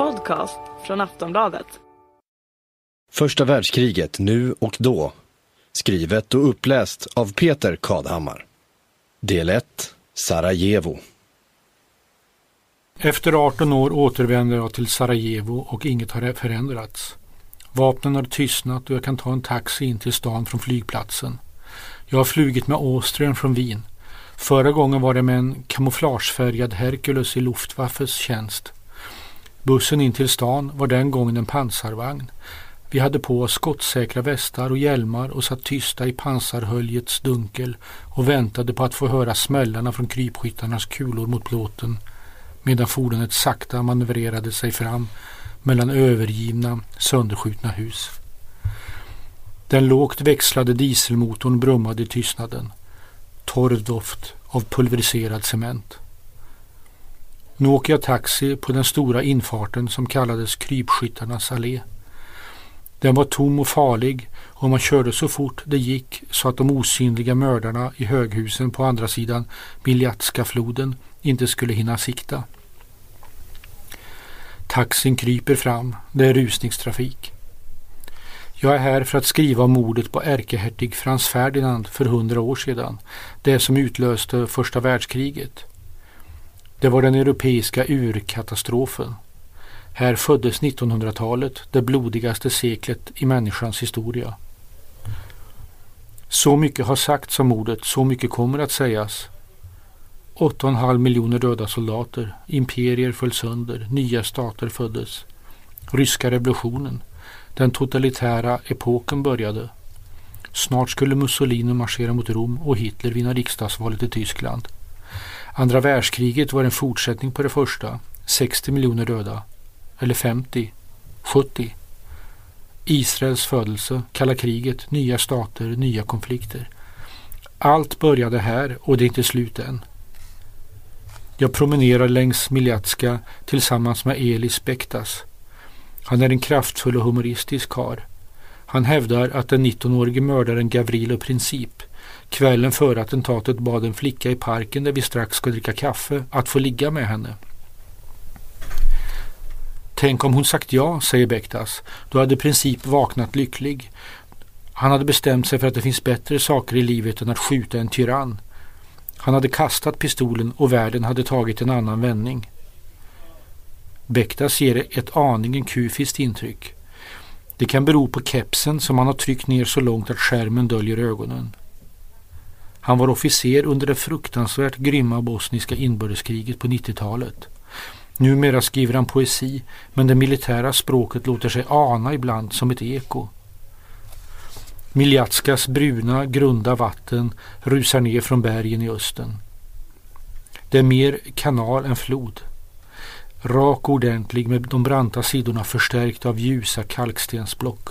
podcast från Aftonbladet. Första världskriget nu och då. Skrivet och uppläst av Peter Kadhammar. Del 1 Sarajevo. Efter 18 år återvänder jag till Sarajevo och inget har förändrats. Vapnen har tystnat och jag kan ta en taxi in till stan från flygplatsen. Jag har flugit med Austrian från Wien. Förra gången var det med en kamouflagefärgad Hercules i Luftwaffes tjänst. Bussen in till stan var den gången en pansarvagn. Vi hade på oss skottsäkra västar och hjälmar och satt tysta i pansarhöljets dunkel och väntade på att få höra smällarna från krypskyttarnas kulor mot plåten medan fordonet sakta manövrerade sig fram mellan övergivna, sönderskjutna hus. Den lågt växlade dieselmotorn brummade i tystnaden. Torr doft av pulveriserad cement. Nu åker jag taxi på den stora infarten som kallades Krypskyttarnas allé. Den var tom och farlig och man körde så fort det gick så att de osynliga mördarna i höghusen på andra sidan Miljatska-floden inte skulle hinna sikta. Taxin kryper fram. Det är rusningstrafik. Jag är här för att skriva om mordet på ärkehertig Frans Ferdinand för hundra år sedan. Det som utlöste första världskriget. Det var den europeiska urkatastrofen. Här föddes 1900-talet, det blodigaste seklet i människans historia. Så mycket har sagts om mordet, så mycket kommer att sägas. 8,5 miljoner döda soldater, imperier föll sönder, nya stater föddes. Ryska revolutionen, den totalitära epoken började. Snart skulle Mussolini marschera mot Rom och Hitler vinna riksdagsvalet i Tyskland. Andra världskriget var en fortsättning på det första. 60 miljoner döda. Eller 50. 70. Israels födelse, kalla kriget, nya stater, nya konflikter. Allt började här och det är inte slut än. Jag promenerar längs Miljatska tillsammans med Elis Bektas. Han är en kraftfull och humoristisk kar. Han hävdar att den 19-årige mördaren Gavrilo Princip kvällen före attentatet bad en flicka i parken där vi strax ska dricka kaffe att få ligga med henne. Tänk om hon sagt ja, säger Bektas. Då hade Princip vaknat lycklig. Han hade bestämt sig för att det finns bättre saker i livet än att skjuta en tyrann. Han hade kastat pistolen och världen hade tagit en annan vändning. Bektas ger ett aningen kufiskt intryck. Det kan bero på kepsen som han har tryckt ner så långt att skärmen döljer ögonen. Han var officer under det fruktansvärt grymma bosniska inbördeskriget på 90-talet. Numera skriver han poesi men det militära språket låter sig ana ibland som ett eko. Miljatskas bruna, grunda vatten rusar ner från bergen i östen. Det är mer kanal än flod. Rak och ordentlig med de branta sidorna förstärkta av ljusa kalkstensblock.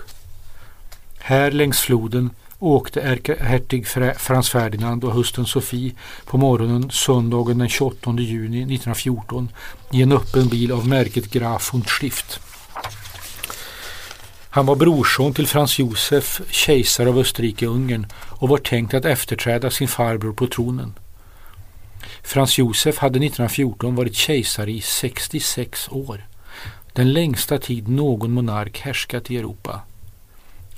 Här längs floden åkte ärkehertig Frans Ferdinand och hustrun Sofie på morgonen söndagen den 28 juni 1914 i en öppen bil av märket Graf und Stift. Han var brorson till Frans Josef, kejsare av Österrike-Ungern och var tänkt att efterträda sin farbror på tronen. Frans Josef hade 1914 varit kejsare i 66 år. Den längsta tid någon monark härskat i Europa.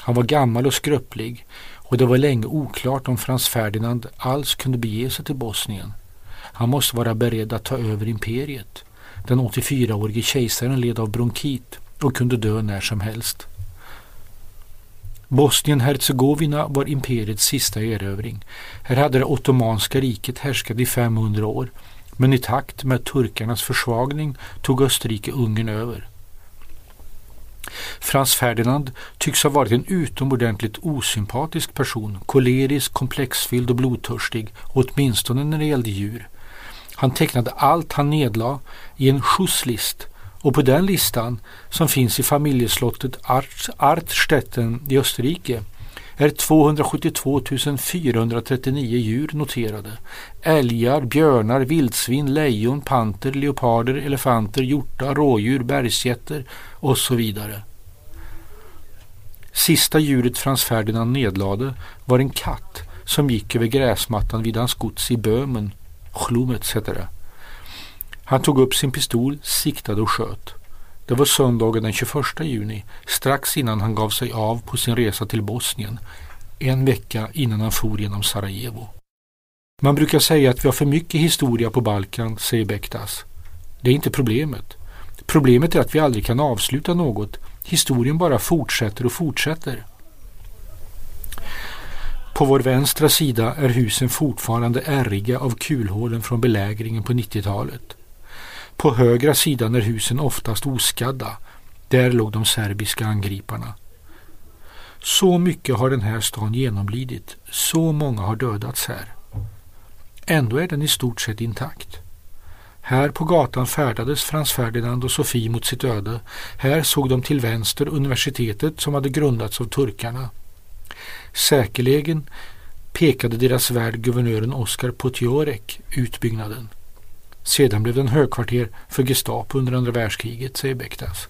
Han var gammal och skröplig och det var länge oklart om Frans Ferdinand alls kunde bege sig till Bosnien. Han måste vara beredd att ta över imperiet. Den 84-årige kejsaren led av bronkit och kunde dö när som helst. Bosnien-Hercegovina var imperiets sista erövring. Här hade det ottomanska riket härskat i 500 år men i takt med turkarnas försvagning tog Österrike-Ungern över. Frans Ferdinand tycks ha varit en utomordentligt osympatisk person, kolerisk, komplexfylld och blodtörstig, åtminstone när det gällde djur. Han tecknade allt han nedlade i en skjutslist och på den listan som finns i familjeslottet Art, Artstetten i Österrike är 272 439 djur noterade. Älgar, björnar, vildsvin, lejon, panter, leoparder, elefanter, hjortar, rådjur, bergsgetter och så vidare. Sista djuret Frans Ferdinand nedlade var en katt som gick över gräsmattan vid hans gods i Böhmen. Chlumets heter det. Han tog upp sin pistol, siktade och sköt. Det var söndagen den 21 juni, strax innan han gav sig av på sin resa till Bosnien, en vecka innan han for genom Sarajevo. Man brukar säga att vi har för mycket historia på Balkan, säger Bektas. Det är inte problemet. Problemet är att vi aldrig kan avsluta något. Historien bara fortsätter och fortsätter. På vår vänstra sida är husen fortfarande ärriga av kulhålen från belägringen på 90-talet. På högra sidan är husen oftast oskadda. Där låg de serbiska angriparna. Så mycket har den här stan genomlidit. Så många har dödats här. Ändå är den i stort sett intakt. Här på gatan färdades Frans Ferdinand och Sofie mot sitt öde. Här såg de till vänster universitetet som hade grundats av turkarna. Säkerligen pekade deras värd guvernören Oskar Potiorek utbyggnaden. Sedan blev den högkvarter för Gestapo under andra världskriget, säger Bektas.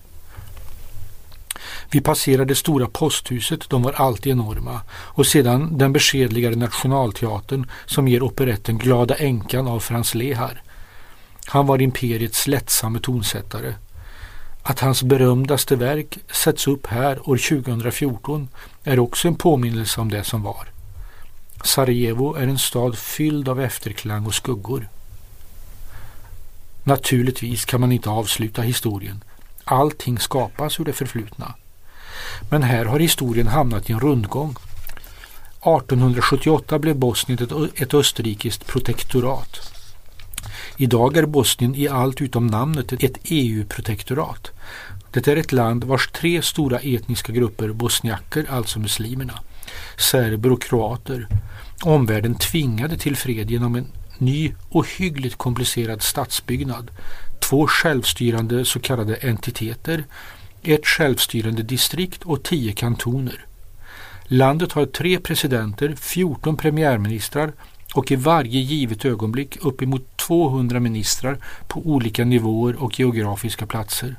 Vi passerade det stora posthuset, de var alltid enorma, och sedan den beskedligare nationalteatern som ger operetten Glada änkan av Frans Lehar. Han var imperiets lättsamme tonsättare. Att hans berömdaste verk sätts upp här år 2014 är också en påminnelse om det som var. Sarajevo är en stad fylld av efterklang och skuggor. Naturligtvis kan man inte avsluta historien. Allting skapas ur det förflutna. Men här har historien hamnat i en rundgång. 1878 blev Bosnien ett, österrikiskt protektorat. Idag är Bosnien i allt utom namnet ett EU-protektorat. E det är ett land vars tre stora etniska grupper, bosniaker, alltså muslimerna, serber och kroater, omvärlden tvingade till fred genom en ny och hyggligt komplicerad stadsbyggnad, två självstyrande så kallade entiteter, ett självstyrande distrikt och tio kantoner. Landet har tre presidenter, 14 premiärministrar och i varje givet ögonblick uppemot 200 ministrar på olika nivåer och geografiska platser.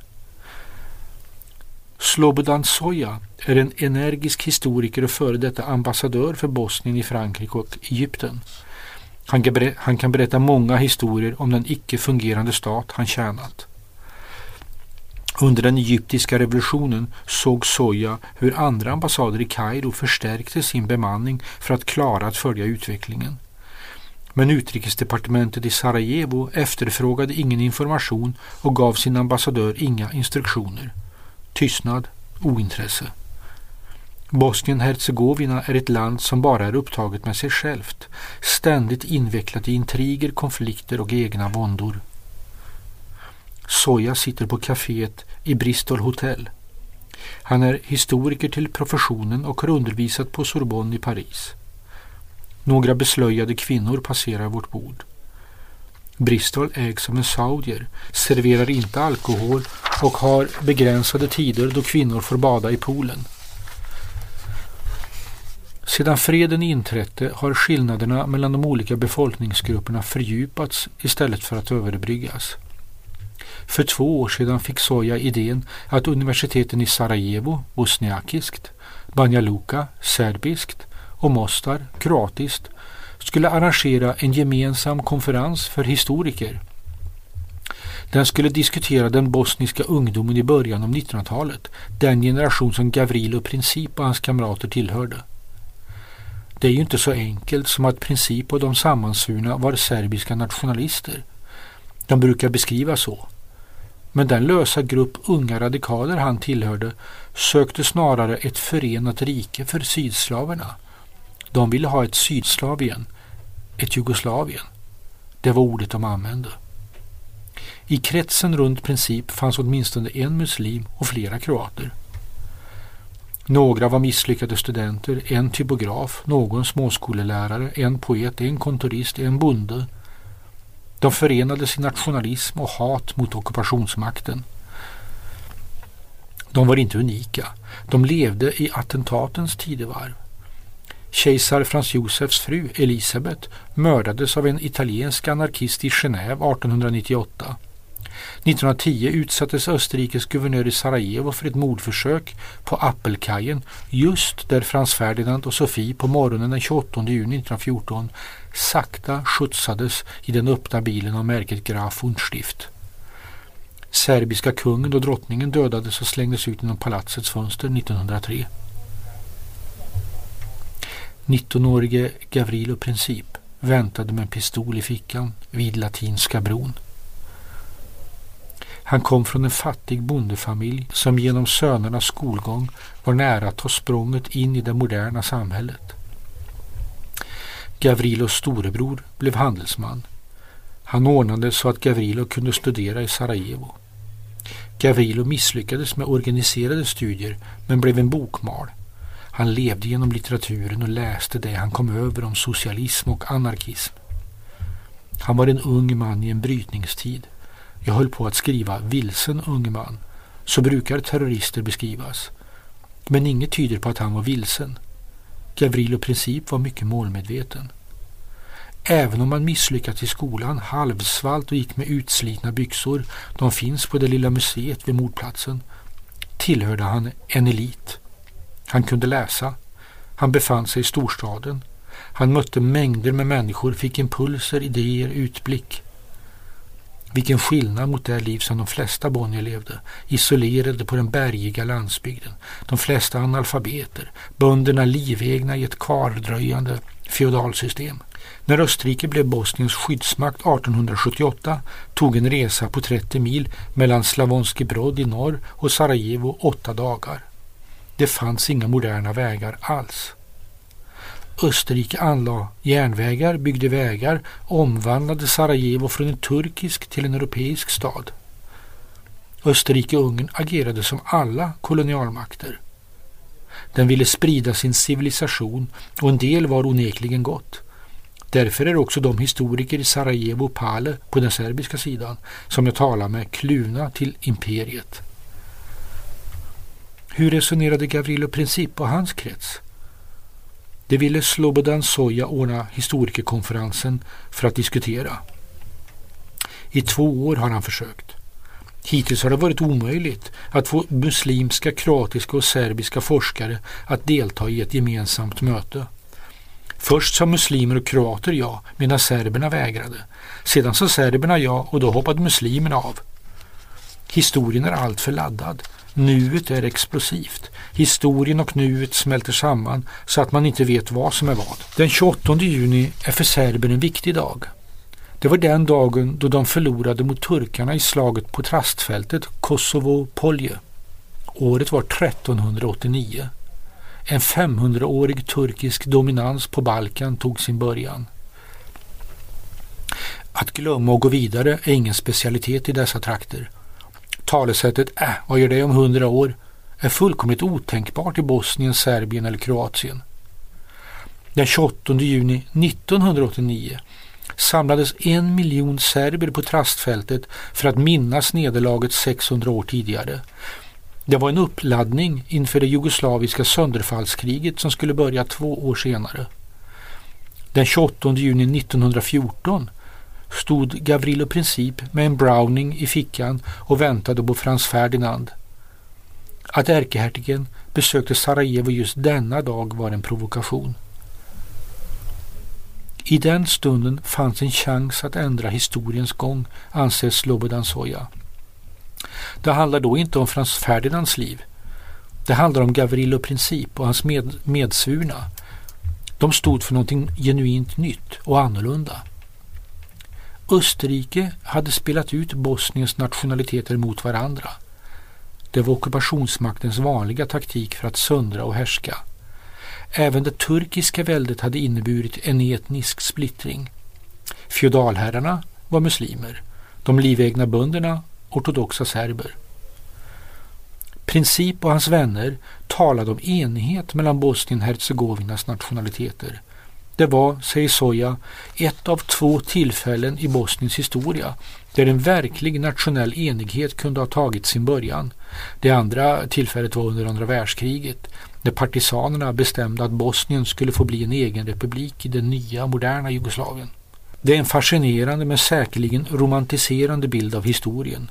Slobodan Soja är en energisk historiker och före detta ambassadör för Bosnien i Frankrike och Egypten. Han kan, berätta, han kan berätta många historier om den icke fungerande stat han tjänat. Under den egyptiska revolutionen såg Soja hur andra ambassader i Kairo förstärkte sin bemanning för att klara att följa utvecklingen. Men utrikesdepartementet i Sarajevo efterfrågade ingen information och gav sin ambassadör inga instruktioner. Tystnad, ointresse. Bosnien-Hercegovina är ett land som bara är upptaget med sig självt, ständigt invecklat i intriger, konflikter och egna våndor. Soja sitter på kaféet i Bristol Hotel. Han är historiker till professionen och har undervisat på Sorbonne i Paris. Några beslöjade kvinnor passerar vårt bord. Bristol ägs av en saudier, serverar inte alkohol och har begränsade tider då kvinnor får bada i poolen. Sedan freden inträdde har skillnaderna mellan de olika befolkningsgrupperna fördjupats istället för att överbryggas. För två år sedan fick Soja idén att universiteten i Sarajevo, bosniakiskt, Banja Luka, serbiskt och Mostar, kroatiskt, skulle arrangera en gemensam konferens för historiker. Den skulle diskutera den bosniska ungdomen i början av 1900-talet, den generation som Gavrilo Princip och hans kamrater tillhörde. Det är ju inte så enkelt som att Princip och de sammansvurna var serbiska nationalister. De brukar beskrivas så. Men den lösa grupp unga radikaler han tillhörde sökte snarare ett förenat rike för sydslaverna. De ville ha ett Sydslavien, ett Jugoslavien. Det var ordet de använde. I kretsen runt Princip fanns åtminstone en muslim och flera kroater. Några var misslyckade studenter, en typograf, någon småskolelärare, en poet, en kontorist, en bonde. De förenade sin nationalism och hat mot ockupationsmakten. De var inte unika. De levde i attentatens tidevarv. Kejsar Frans Josefs fru Elisabet mördades av en italiensk anarkist i Genève 1898. 1910 utsattes Österrikes guvernör i Sarajevo för ett mordförsök på Appelkajen just där Frans Ferdinand och Sofie på morgonen den 28 juni 1914 sakta skjutsades i den öppna bilen av märket Graf Unstift. Serbiska kungen och drottningen dödades och slängdes ut genom palatsets fönster 1903. 19-årige Gavrilo Princip väntade med en pistol i fickan vid Latinska bron. Han kom från en fattig bondefamilj som genom sönernas skolgång var nära att ta språnget in i det moderna samhället. Gavrilos storebror blev handelsman. Han ordnade så att Gavrilo kunde studera i Sarajevo. Gavrilo misslyckades med organiserade studier men blev en bokmal. Han levde genom litteraturen och läste det han kom över om socialism och anarkism. Han var en ung man i en brytningstid. Jag höll på att skriva Vilsen ung man. Så brukar terrorister beskrivas. Men inget tyder på att han var vilsen. Gavrilo Princip var mycket målmedveten. Även om han misslyckats i skolan, halvsvalt och gick med utslitna byxor, de finns på det lilla museet vid mordplatsen, tillhörde han en elit. Han kunde läsa. Han befann sig i storstaden. Han mötte mängder med människor, fick impulser, idéer, utblick. Vilken skillnad mot det liv som de flesta Bonnier levde, isolerade på den bergiga landsbygden. De flesta analfabeter, bönderna livegna i ett kvardröjande feodalsystem. När Österrike blev Bosniens skyddsmakt 1878 tog en resa på 30 mil mellan Slavonski Brod i norr och Sarajevo åtta dagar. Det fanns inga moderna vägar alls. Österrike anlade järnvägar, byggde vägar och omvandlade Sarajevo från en turkisk till en europeisk stad. Österrike-Ungern agerade som alla kolonialmakter. Den ville sprida sin civilisation och en del var onekligen gott. Därför är också de historiker i Sarajevo och Pale på den serbiska sidan som jag talar med kluvna till imperiet. Hur resonerade Gavrilo Princip och hans krets? Det ville Slobodan Soja ordna historikerkonferensen för att diskutera. I två år har han försökt. Hittills har det varit omöjligt att få muslimska, kroatiska och serbiska forskare att delta i ett gemensamt möte. Först sa muslimer och kroater ja, medan serberna vägrade. Sedan sa serberna ja och då hoppade muslimerna av. Historien är alltför laddad. Nuet är explosivt. Historien och nuet smälter samman så att man inte vet vad som är vad. Den 28 juni är för serber en viktig dag. Det var den dagen då de förlorade mot turkarna i slaget på trastfältet Kosovo-Polje. Året var 1389. En 500-årig turkisk dominans på Balkan tog sin början. Att glömma och gå vidare är ingen specialitet i dessa trakter. Talesättet äh, vad gör det om hundra år är fullkomligt otänkbart i Bosnien, Serbien eller Kroatien. Den 28 juni 1989 samlades en miljon serber på Trastfältet för att minnas nederlaget 600 år tidigare. Det var en uppladdning inför det jugoslaviska sönderfallskriget som skulle börja två år senare. Den 28 juni 1914 stod Gavrilo Princip med en Browning i fickan och väntade på Frans Ferdinand. Att ärkehertigen besökte Sarajevo just denna dag var en provokation. I den stunden fanns en chans att ändra historiens gång, anser Slobodan Soja. Det handlar då inte om Frans Ferdinands liv. Det handlar om Gavrilo Princip och hans med, medsvurna. De stod för någonting genuint nytt och annorlunda. Österrike hade spelat ut Bosniens nationaliteter mot varandra. Det var ockupationsmaktens vanliga taktik för att söndra och härska. Även det turkiska väldet hade inneburit en etnisk splittring. Feodalherrarna var muslimer, de livegna bönderna ortodoxa serber. Princip och hans vänner talade om enighet mellan Bosnien-Hercegovinas nationaliteter. Det var, säger Soja, ett av två tillfällen i Bosniens historia där en verklig nationell enighet kunde ha tagit sin början. Det andra tillfället var under andra världskriget när partisanerna bestämde att Bosnien skulle få bli en egen republik i det nya moderna Jugoslavien. Det är en fascinerande men säkerligen romantiserande bild av historien.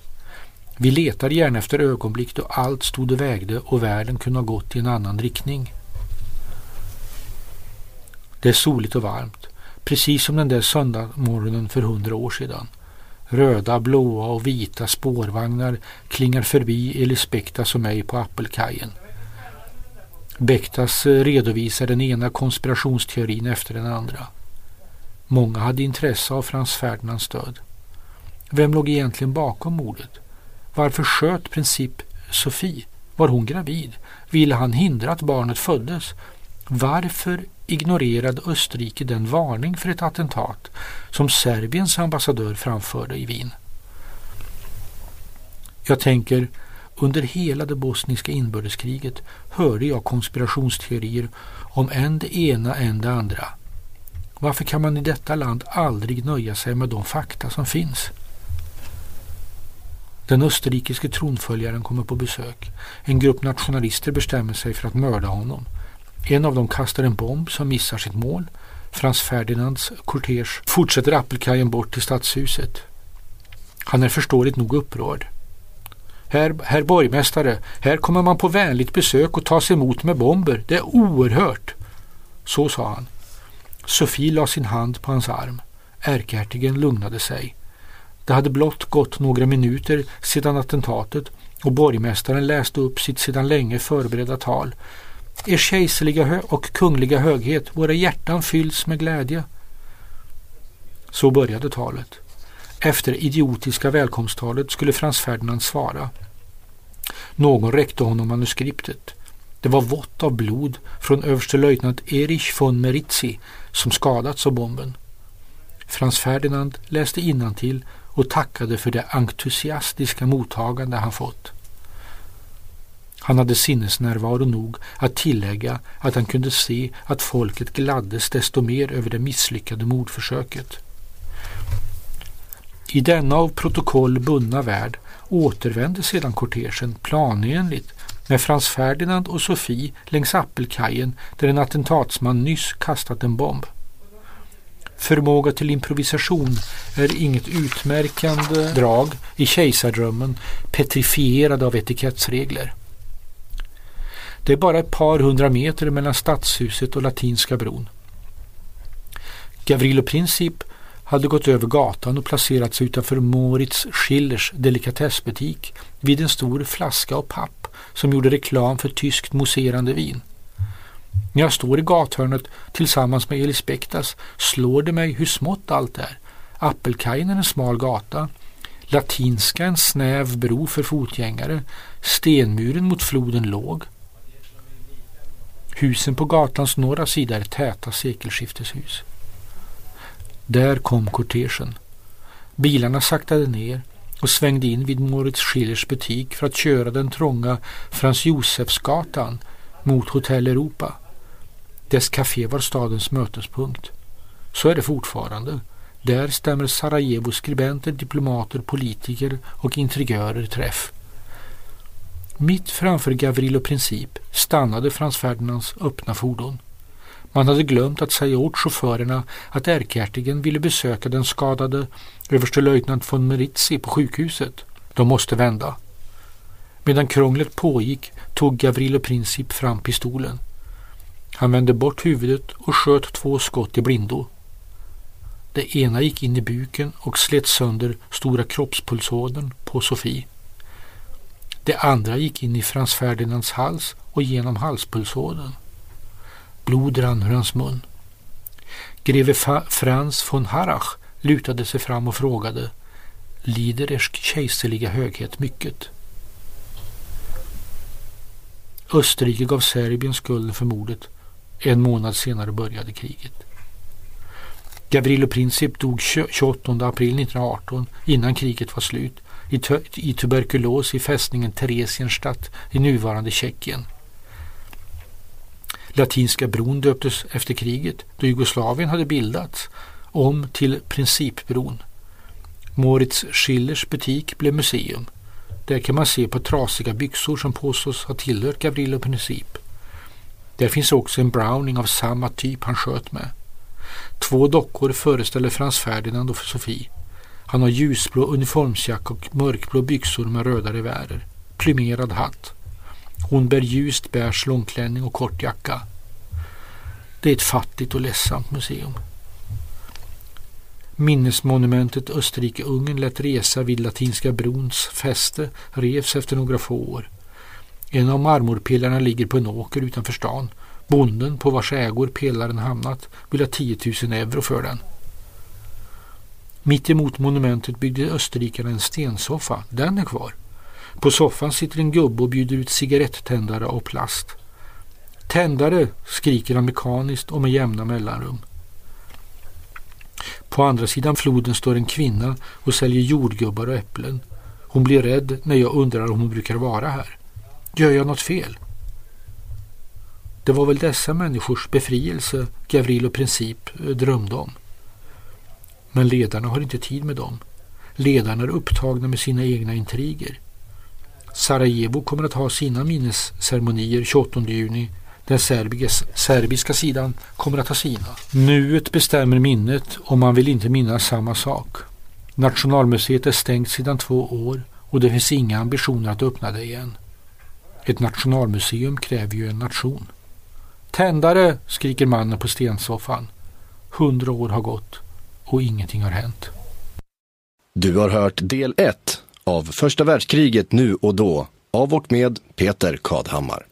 Vi letar gärna efter ögonblick då allt stod och vägde och världen kunde ha gått i en annan riktning. Det är soligt och varmt, precis som den där söndagsmorgonen för hundra år sedan. Röda, blåa och vita spårvagnar klingar förbi Elisbektas och mig på Appelkajen. Bektas eh, redovisar den ena konspirationsteorin efter den andra. Många hade intresse av Frans Ferdinands död. Vem låg egentligen bakom mordet? Varför sköt princip Sofie? Var hon gravid? Ville han hindra att barnet föddes? Varför ignorerade Österrike den varning för ett attentat som Serbiens ambassadör framförde i Wien? Jag tänker, under hela det bosniska inbördeskriget hörde jag konspirationsteorier om än det ena, än det andra. Varför kan man i detta land aldrig nöja sig med de fakta som finns? Den österrikiske tronföljaren kommer på besök. En grupp nationalister bestämmer sig för att mörda honom. En av dem kastar en bomb som missar sitt mål. Frans Ferdinands kortege fortsätter Appelkajen bort till stadshuset. Han är förståeligt nog upprörd. Herr, herr borgmästare, här kommer man på vänligt besök och tas emot med bomber. Det är oerhört. Så sa han. Sofie la sin hand på hans arm. Ärkehertigen lugnade sig. Det hade blott gått några minuter sedan attentatet och borgmästaren läste upp sitt sedan länge förberedda tal. Er kejserliga och kungliga höghet, våra hjärtan fylls med glädje. Så började talet. Efter idiotiska välkomsttalet skulle Frans Ferdinand svara. Någon räckte honom manuskriptet. Det var vått av blod från överstelöjtnant Erich von Meritzi som skadats av bomben. Frans Ferdinand läste innantill och tackade för det entusiastiska mottagande han fått. Han hade sinnesnärvaro nog att tillägga att han kunde se att folket gladdes desto mer över det misslyckade mordförsöket. I denna av protokoll bundna värld återvände sedan kortegen planenligt med Frans Ferdinand och Sofie längs Appelkajen där en attentatsman nyss kastat en bomb. Förmåga till improvisation är inget utmärkande drag i kejsardrömmen petrifierad av etikettsregler. Det är bara ett par hundra meter mellan stadshuset och Latinska bron. Gavrilo Princip hade gått över gatan och placerat sig utanför Moritz Schillers delikatessbutik vid en stor flaska av papp som gjorde reklam för tyskt mousserande vin. När jag står i gathörnet tillsammans med Elis Bektas slår det mig hur smått allt är. Appelkajen är en smal gata, Latinska en snäv bro för fotgängare, stenmuren mot floden låg. Husen på gatans norra sida är täta sekelskifteshus. Där kom kortegen. Bilarna saktade ner och svängde in vid Moritz Schillers butik för att köra den trånga Frans Josefsgatan mot Hotell Europa. Dess café var stadens mötespunkt. Så är det fortfarande. Där stämmer Sarajevos skribenter, diplomater, politiker och intrigörer träff. Mitt framför Gavrilo Princip stannade Frans Ferdinands öppna fordon. Man hade glömt att säga åt chaufförerna att ärkehertigen ville besöka den skadade överstelöjtnant von Meritzi på sjukhuset. De måste vända. Medan krånglet pågick tog Gavrilo Princip fram pistolen. Han vände bort huvudet och sköt två skott i blindo. Det ena gick in i buken och slet sönder stora kroppspulsådern på Sofie. Det andra gick in i Frans Ferdinands hals och genom halspulsådern. Blod rann ur hans mun. Greve Frans von Harrach lutade sig fram och frågade Lider ers kejserliga höghet mycket? Österrike gav Serbien skulden för mordet. En månad senare började kriget. Gavrilo Princip dog 28 april 1918 innan kriget var slut i, i tuberkulos i fästningen Theresienstadt i nuvarande Tjeckien. Latinska bron döptes efter kriget då Jugoslavien hade bildats om till Principbron. Moritz Schillers butik blev museum. Där kan man se på trasiga byxor som påstås ha tillhört Gavrilo Princip. Där finns också en Browning av samma typ han sköt med. Två dockor föreställer Frans Ferdinand och Sofie. Han har ljusblå uniformsjacka och mörkblå byxor med röda revärer. Plymerad hatt. Hon bär ljust beige långklänning och kort jacka. Det är ett fattigt och ledsamt museum. Minnesmonumentet Österrike-Ungern lät resa vid Latinska brons fäste revs efter några få år. En av marmorpelarna ligger på en åker utanför stan. Bonden på vars ägor pelaren hamnat vill ha 10 000 euro för den. Mitt emot monumentet byggde österrikarna en stensoffa. Den är kvar. På soffan sitter en gubbe och bjuder ut cigarettändare och plast. Tändare, skriker han mekaniskt och med jämna mellanrum. På andra sidan floden står en kvinna och säljer jordgubbar och äpplen. Hon blir rädd när jag undrar om hon brukar vara här. Gör jag något fel? Det var väl dessa människors befrielse Gavrilo Princip eh, drömde om. Men ledarna har inte tid med dem. Ledarna är upptagna med sina egna intriger. Sarajevo kommer att ha sina minnesceremonier 28 juni. Den serbiska, serbiska sidan kommer att ha sina. Nuet bestämmer minnet och man vill inte minnas samma sak. Nationalmuseet är stängt sedan två år och det finns inga ambitioner att öppna det igen. Ett nationalmuseum kräver ju en nation. Tändare! skriker mannen på stensoffan. Hundra år har gått och ingenting har hänt. Du har hört del 1 av Första världskriget nu och då av och med Peter Kadhammar.